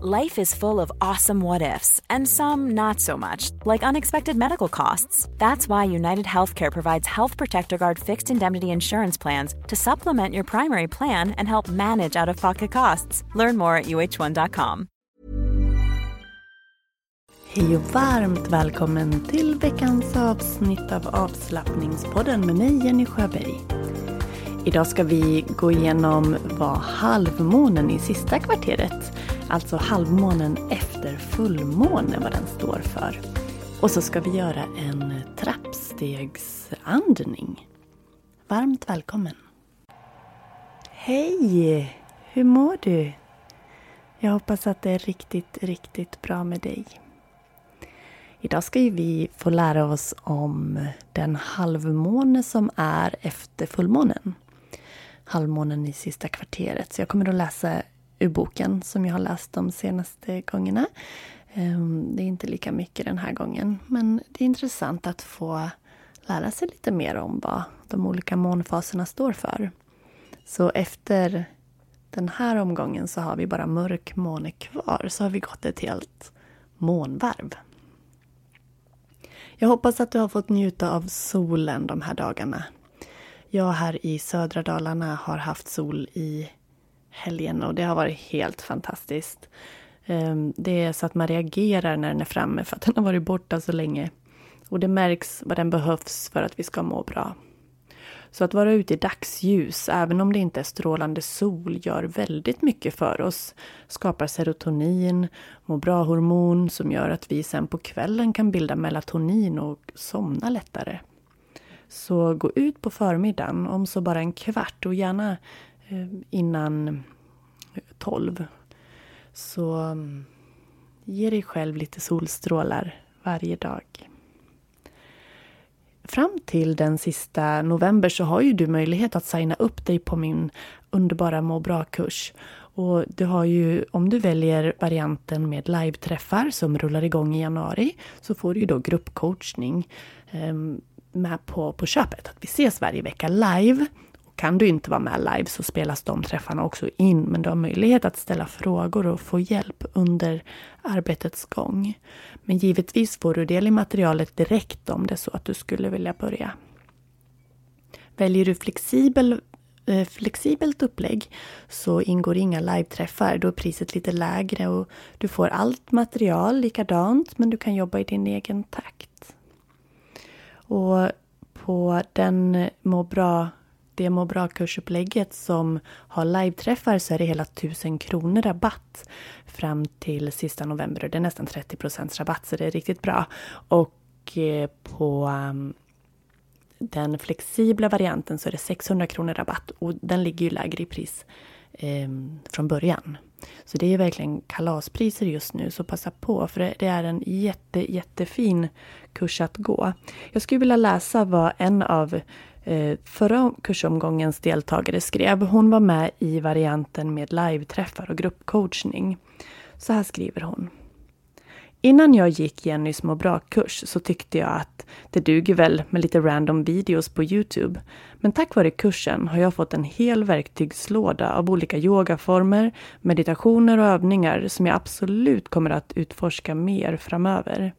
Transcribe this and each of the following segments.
Life is full of awesome what ifs, and some not so much, like unexpected medical costs. That's why United Healthcare provides Health Protector Guard fixed indemnity insurance plans to supplement your primary plan and help manage out of pocket costs. Learn more at uh1.com. Hej och varmt välkommen till veckans avsnitt av avslappningspodden med mig Jenny Sjöberg. Idag ska vi gå igenom vad halvmånen i sista kvarteret, alltså halvmånen efter fullmåne, vad den står för. Och så ska vi göra en trappstegsandning. Varmt välkommen! Hej! Hur mår du? Jag hoppas att det är riktigt, riktigt bra med dig. Idag ska ju vi få lära oss om den halvmåne som är efter fullmånen halvmånen i sista kvarteret. Så jag kommer att läsa ur boken som jag har läst de senaste gångerna. Ehm, det är inte lika mycket den här gången, men det är intressant att få lära sig lite mer om vad de olika månfaserna står för. Så efter den här omgången så har vi bara mörk måne kvar, så har vi gått ett helt månvarv. Jag hoppas att du har fått njuta av solen de här dagarna. Jag här i södra Dalarna har haft sol i helgen och det har varit helt fantastiskt. Ehm, det är så att man reagerar när den är framme för att den har varit borta så länge. Och det märks vad den behövs för att vi ska må bra. Så att vara ute i dagsljus, även om det inte är strålande sol, gör väldigt mycket för oss. Skapar serotonin, må bra-hormon som gör att vi sen på kvällen kan bilda melatonin och somna lättare. Så gå ut på förmiddagen, om så bara en kvart och gärna eh, innan eh, tolv. Så mm, ge dig själv lite solstrålar varje dag. Fram till den sista november så har ju du möjlighet att signa upp dig på min underbara må bra-kurs. Och du har ju, om du väljer varianten med live-träffar som rullar igång i januari, så får du ju då gruppcoachning ehm, med på, på köpet. Att vi ses varje vecka live. Och kan du inte vara med live så spelas de träffarna också in, men du har möjlighet att ställa frågor och få hjälp under arbetets gång. Men givetvis får du del i materialet direkt om det är så att du skulle vilja börja. Väljer du flexibel eh, flexibelt upplägg så ingår inga live-träffar. Då är priset lite lägre och du får allt material likadant men du kan jobba i din egen takt. Och på den må bra, det må bra-kursupplägget som har live-träffar så är det hela 1000 kronor rabatt fram till sista november. Det är nästan 30 procents rabatt så det är riktigt bra. Och eh, på ehm, den flexibla varianten så är det 600 kronor rabatt och den ligger ju lägre i pris eh, från början. Så det är verkligen kalaspriser just nu, så passa på för det är en jätte, jättefin kurs att gå. Jag skulle vilja läsa vad en av eh, förra kursomgångens deltagare skrev. Hon var med i varianten med live-träffar och gruppcoachning. Så här skriver hon. Innan jag gick Jennys må bra-kurs så tyckte jag att det duger väl med lite random videos på Youtube. Men tack vare kursen har jag fått en hel verktygslåda av olika yogaformer, meditationer och övningar som jag absolut kommer att utforska mer framöver.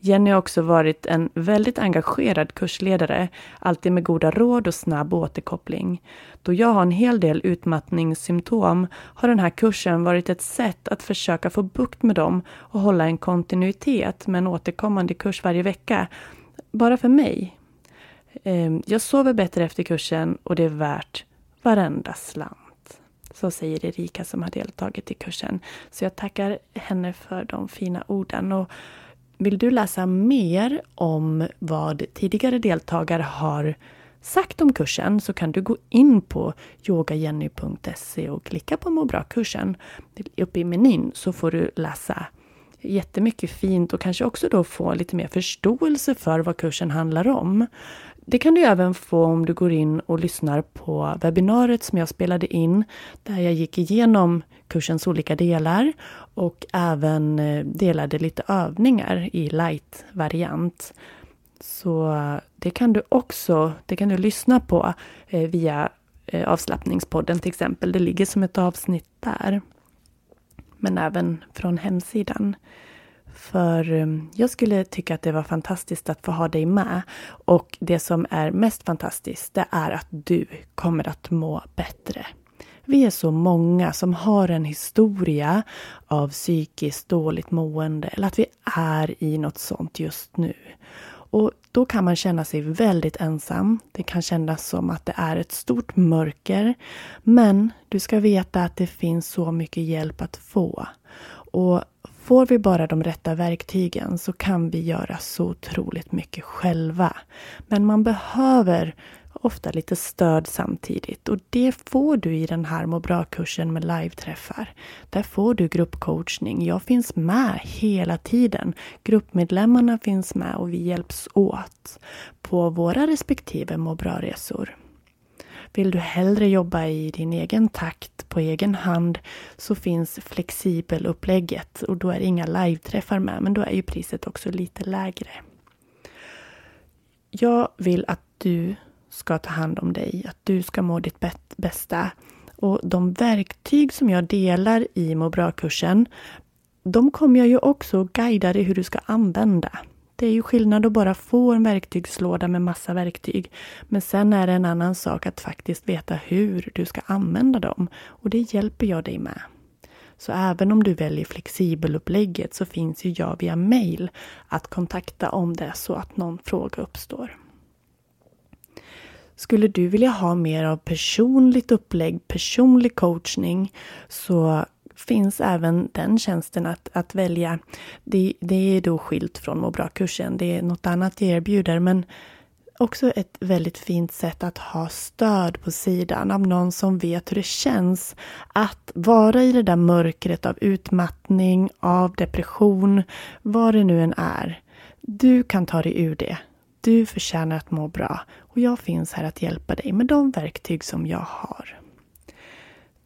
Jenny har också varit en väldigt engagerad kursledare, alltid med goda råd och snabb återkoppling. Då jag har en hel del utmattningssymptom har den här kursen varit ett sätt att försöka få bukt med dem och hålla en kontinuitet med en återkommande kurs varje vecka. Bara för mig. Ehm, jag sover bättre efter kursen och det är värt varenda slant. Så säger Erika som har deltagit i kursen. Så jag tackar henne för de fina orden. Och vill du läsa mer om vad tidigare deltagare har sagt om kursen så kan du gå in på yogajenny.se och klicka på må bra-kursen. Uppe i menyn så får du läsa jättemycket fint och kanske också då få lite mer förståelse för vad kursen handlar om. Det kan du även få om du går in och lyssnar på webbinariet som jag spelade in, där jag gick igenom kursens olika delar och även eh, delade lite övningar i light-variant. Så eh, det kan du också det kan du lyssna på eh, via avslappningspodden till exempel. Det ligger som ett avsnitt där. Men även från hemsidan. För ehm, jag skulle tycka att det var fantastiskt att få ha dig med. Och det som är mest fantastiskt, det är att du kommer att må bättre. Vi är så många som har en historia av psykiskt dåligt mående eller att vi är i något sånt just nu. Och då kan man känna sig väldigt ensam. Det kan kännas som att det är ett stort mörker. Men du ska veta att det finns så mycket hjälp att få. Och får vi bara de rätta verktygen så kan vi göra så otroligt mycket själva. Men man behöver ofta lite stöd samtidigt. Och det får du i den här må bra-kursen med live-träffar. Där får du gruppcoachning. Jag finns med hela tiden. Gruppmedlemmarna finns med och vi hjälps åt på våra respektive må bra-resor. Vill du hellre jobba i din egen takt på egen hand så finns flexibelupplägget och då är inga live-träffar med men då är ju priset också lite lägre. Jag vill att du ska ta hand om dig, att du ska må ditt bästa. Och de verktyg som jag delar i må bra-kursen, de kommer jag ju också guida dig hur du ska använda. Det är ju skillnad att bara få en verktygslåda med massa verktyg. Men sen är det en annan sak att faktiskt veta hur du ska använda dem. Och det hjälper jag dig med. Så även om du väljer flexibelupplägget så finns ju jag via mail att kontakta om det är så att någon fråga uppstår. Skulle du vilja ha mer av personligt upplägg, personlig coachning så finns även den tjänsten att, att välja. Det, det är då skilt från må bra-kursen. Det är något annat jag erbjuder men också ett väldigt fint sätt att ha stöd på sidan av någon som vet hur det känns att vara i det där mörkret av utmattning, av depression, vad det nu än är. Du kan ta dig ur det. Du förtjänar att må bra och jag finns här att hjälpa dig med de verktyg som jag har.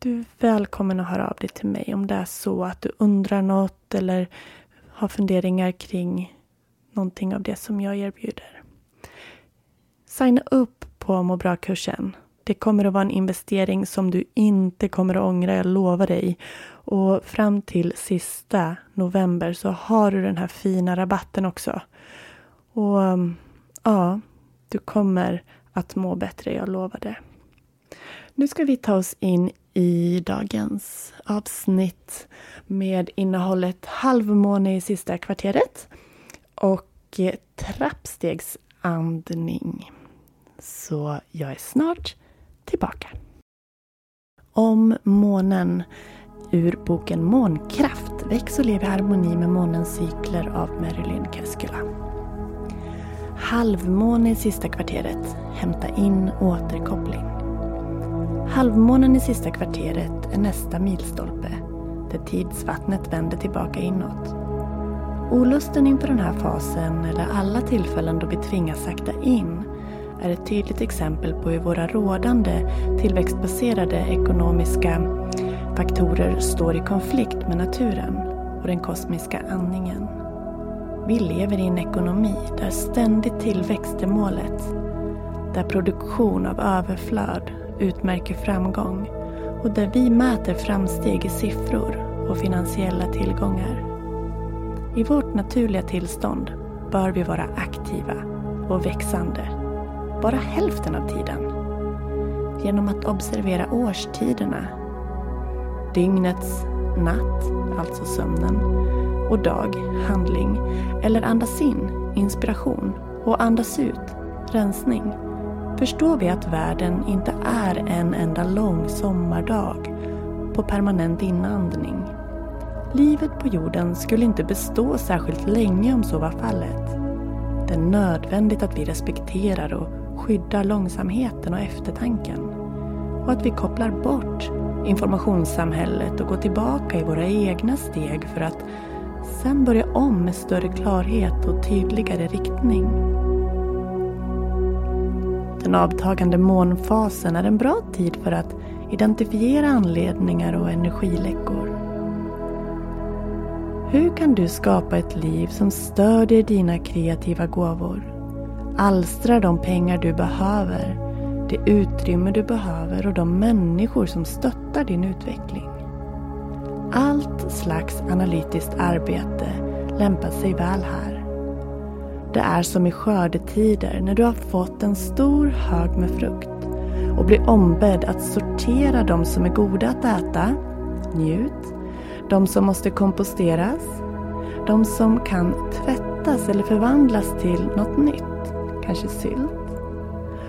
Du är välkommen att höra av dig till mig om det är så att du undrar något eller har funderingar kring någonting av det som jag erbjuder. Signa upp på må bra-kursen. Det kommer att vara en investering som du inte kommer att ångra, jag lovar dig. Och fram till sista november så har du den här fina rabatten också. Och ja, du kommer att må bättre, jag lovar det. Nu ska vi ta oss in i dagens avsnitt med innehållet halvmåne i sista kvarteret och eh, trappstegsandning. Så jag är snart tillbaka. Om månen ur boken Månkraft, väx och lev i harmoni med månens cykler av Marilyn Keskula. Halvmåne i sista kvarteret. Hämta in återkoppling. Halvmånen i sista kvarteret är nästa milstolpe där tidsvattnet vänder tillbaka inåt. Olusten inför den här fasen, eller alla tillfällen då vi tvingas sakta in, är ett tydligt exempel på hur våra rådande tillväxtbaserade ekonomiska faktorer står i konflikt med naturen och den kosmiska andningen. Vi lever i en ekonomi där ständig tillväxt är målet. Där produktion av överflöd utmärker framgång och där vi mäter framsteg i siffror och finansiella tillgångar. I vårt naturliga tillstånd bör vi vara aktiva och växande. Bara hälften av tiden. Genom att observera årstiderna. Dygnets natt, alltså sömnen, och dag, handling. Eller andas in, inspiration, och andas ut, rensning. Förstår vi att världen inte är en enda lång sommardag på permanent inandning. Livet på jorden skulle inte bestå särskilt länge om så var fallet. Det är nödvändigt att vi respekterar och skyddar långsamheten och eftertanken. Och att vi kopplar bort informationssamhället och går tillbaka i våra egna steg för att sen börja om med större klarhet och tydligare riktning. Den avtagande månfasen är en bra tid för att identifiera anledningar och energiläckor. Hur kan du skapa ett liv som stödjer dina kreativa gåvor? Alstrar de pengar du behöver, det utrymme du behöver och de människor som stöttar din utveckling. Allt slags analytiskt arbete lämpar sig väl här. Det är som i skördetider när du har fått en stor hög med frukt och blir ombedd att sortera de som är goda att äta, njut, de som måste komposteras, de som kan tvättas eller förvandlas till något nytt, kanske sylt,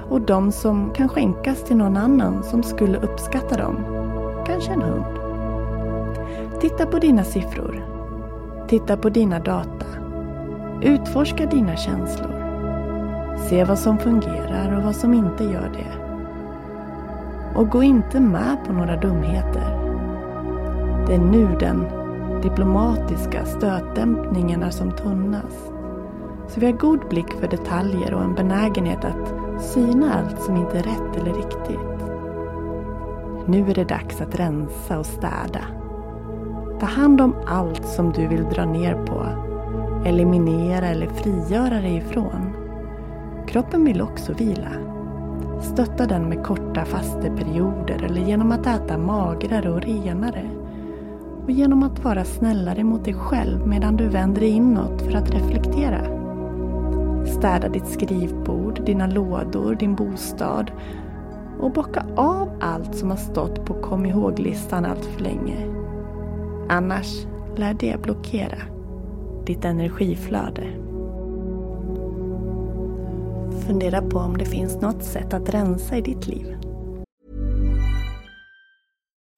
och de som kan skänkas till någon annan som skulle uppskatta dem, kanske en hund. Titta på dina siffror. Titta på dina data. Utforska dina känslor. Se vad som fungerar och vad som inte gör det. Och gå inte med på några dumheter. Det är nu den diplomatiska stötdämpningen är som tunnas. Så vi har god blick för detaljer och en benägenhet att syna allt som inte är rätt eller riktigt. Nu är det dags att rensa och städa. Ta hand om allt som du vill dra ner på, eliminera eller frigöra dig ifrån. Kroppen vill också vila. Stötta den med korta fasteperioder eller genom att äta magrare och renare. Och genom att vara snällare mot dig själv medan du vänder dig inåt för att reflektera. Städa ditt skrivbord, dina lådor, din bostad och bocka av allt som har stått på kom ihåg-listan allt för länge. Annars lär det blockera ditt energiflöde. Fundera på om det finns något sätt att rensa i ditt liv.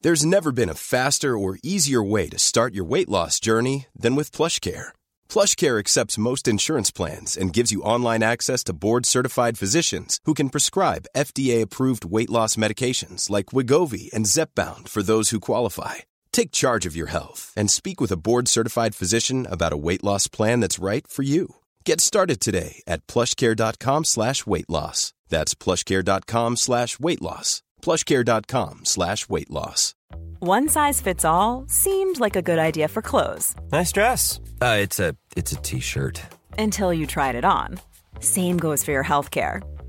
There's never been a faster or easier way to start your weight loss journey than with PlushCare. PlushCare accepts most insurance plans and gives you online access to board-certified physicians who can prescribe FDA-approved weight loss medications like Wigovi and Zepbound for those who qualify. Take charge of your health and speak with a board-certified physician about a weight loss plan that's right for you. Get started today at plushcare.com slash weight loss. That's plushcare.com slash weight loss. plushcare.com slash weight loss. One size fits all seemed like a good idea for clothes Nice dress. Uh, it's a it's a t-shirt. until you tried it on. Same goes for your healthcare.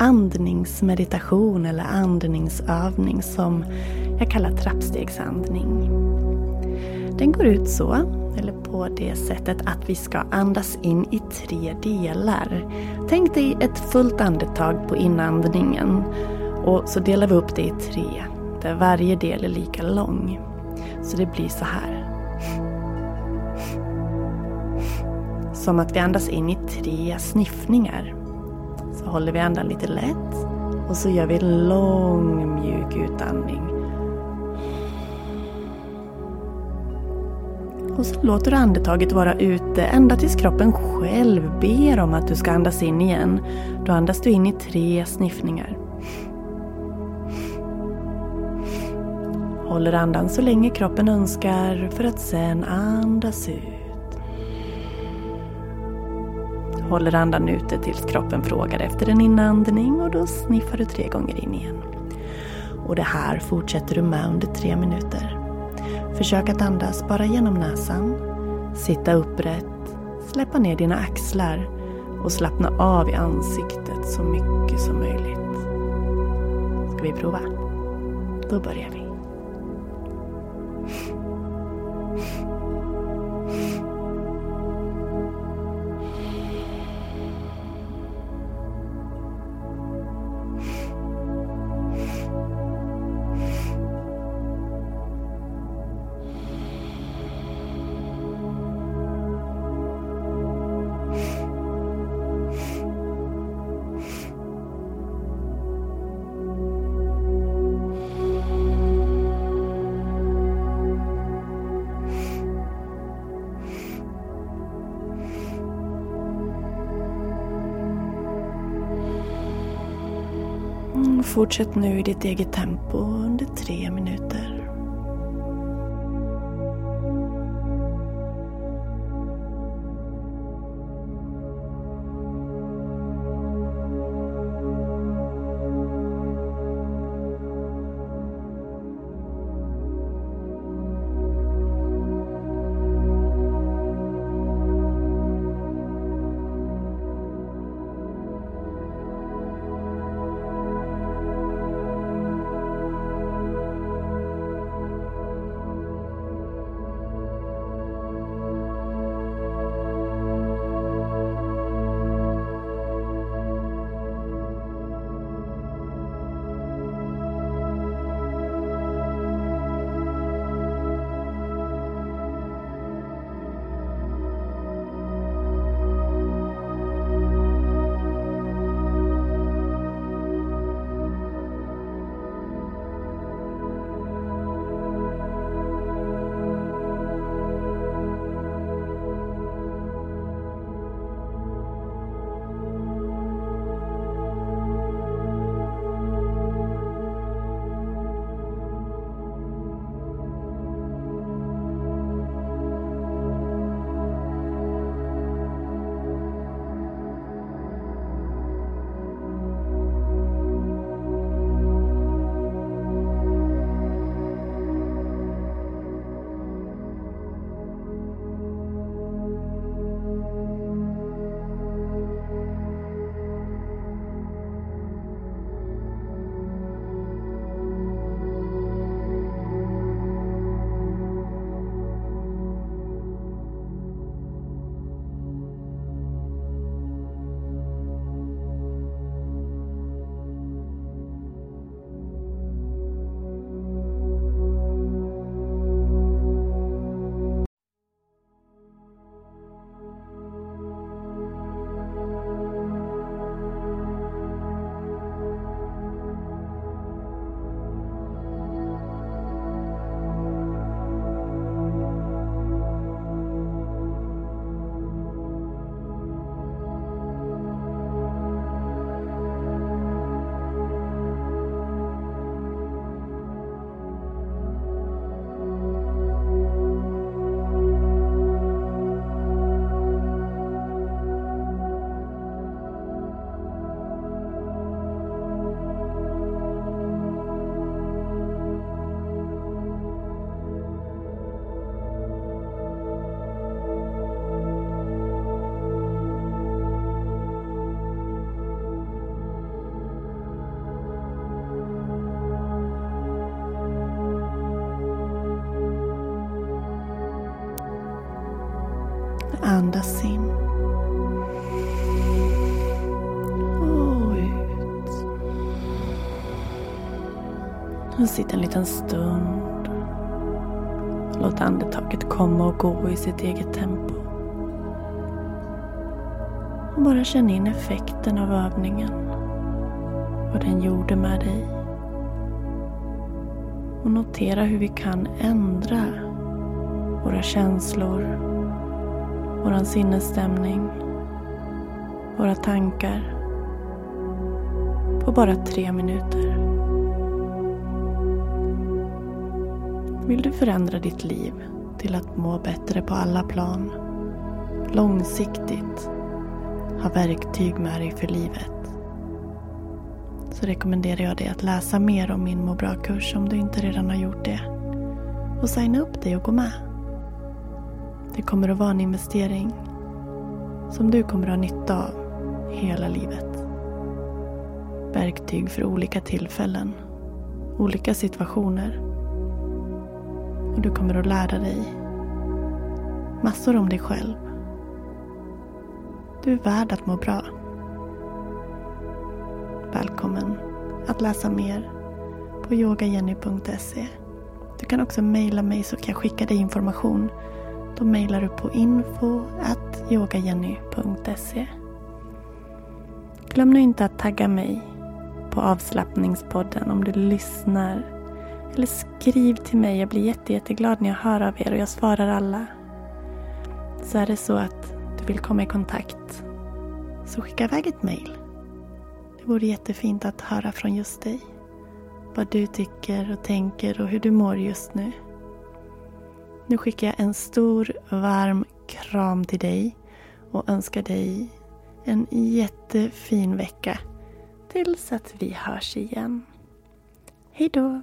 andningsmeditation eller andningsövning som jag kallar trappstegsandning. Den går ut så, eller på det sättet att vi ska andas in i tre delar. Tänk dig ett fullt andetag på inandningen och så delar vi upp det i tre, där varje del är lika lång. Så det blir så här. Som att vi andas in i tre sniffningar. Så håller vi andan lite lätt och så gör vi en lång mjuk utandning. Och så låter du andetaget vara ute ända tills kroppen själv ber om att du ska andas in igen. Då andas du in i tre sniffningar. Håller andan så länge kroppen önskar för att sen andas ut. Håller andan ute tills kroppen frågar efter en inandning och då sniffar du tre gånger in igen. Och det här fortsätter du med under tre minuter. Försök att andas bara genom näsan. Sitta upprätt, släppa ner dina axlar och slappna av i ansiktet så mycket som möjligt. Ska vi prova? Då börjar vi. Fortsätt nu i ditt eget tempo under tre minuter. Men sitt en liten stund. Låt andetaget komma och gå i sitt eget tempo. Och bara känn in effekten av övningen. Vad den gjorde med dig. Och notera hur vi kan ändra våra känslor, vår sinnesstämning, våra tankar på bara tre minuter. Vill du förändra ditt liv till att må bättre på alla plan, långsiktigt, ha verktyg med dig för livet så rekommenderar jag dig att läsa mer om min må bra-kurs om du inte redan har gjort det. Och signa upp dig och gå med. Det kommer att vara en investering som du kommer att ha nytta av hela livet. Verktyg för olika tillfällen, olika situationer. Och du kommer att lära dig massor om dig själv. Du är värd att må bra. Välkommen att läsa mer på yogajenny.se. Du kan också mejla mig så kan jag skicka dig information. Då mejlar du på info yogajenny.se. Glöm nu inte att tagga mig på avslappningspodden om du lyssnar. Eller skriv till mig. Jag blir jätte, jätteglad när jag hör av er och jag svarar alla. Så är det så att du vill komma i kontakt så skicka iväg ett mejl det vore jättefint att höra från just dig. Vad du tycker och tänker och hur du mår just nu. Nu skickar jag en stor varm kram till dig och önskar dig en jättefin vecka tills att vi hörs igen. Hejdå.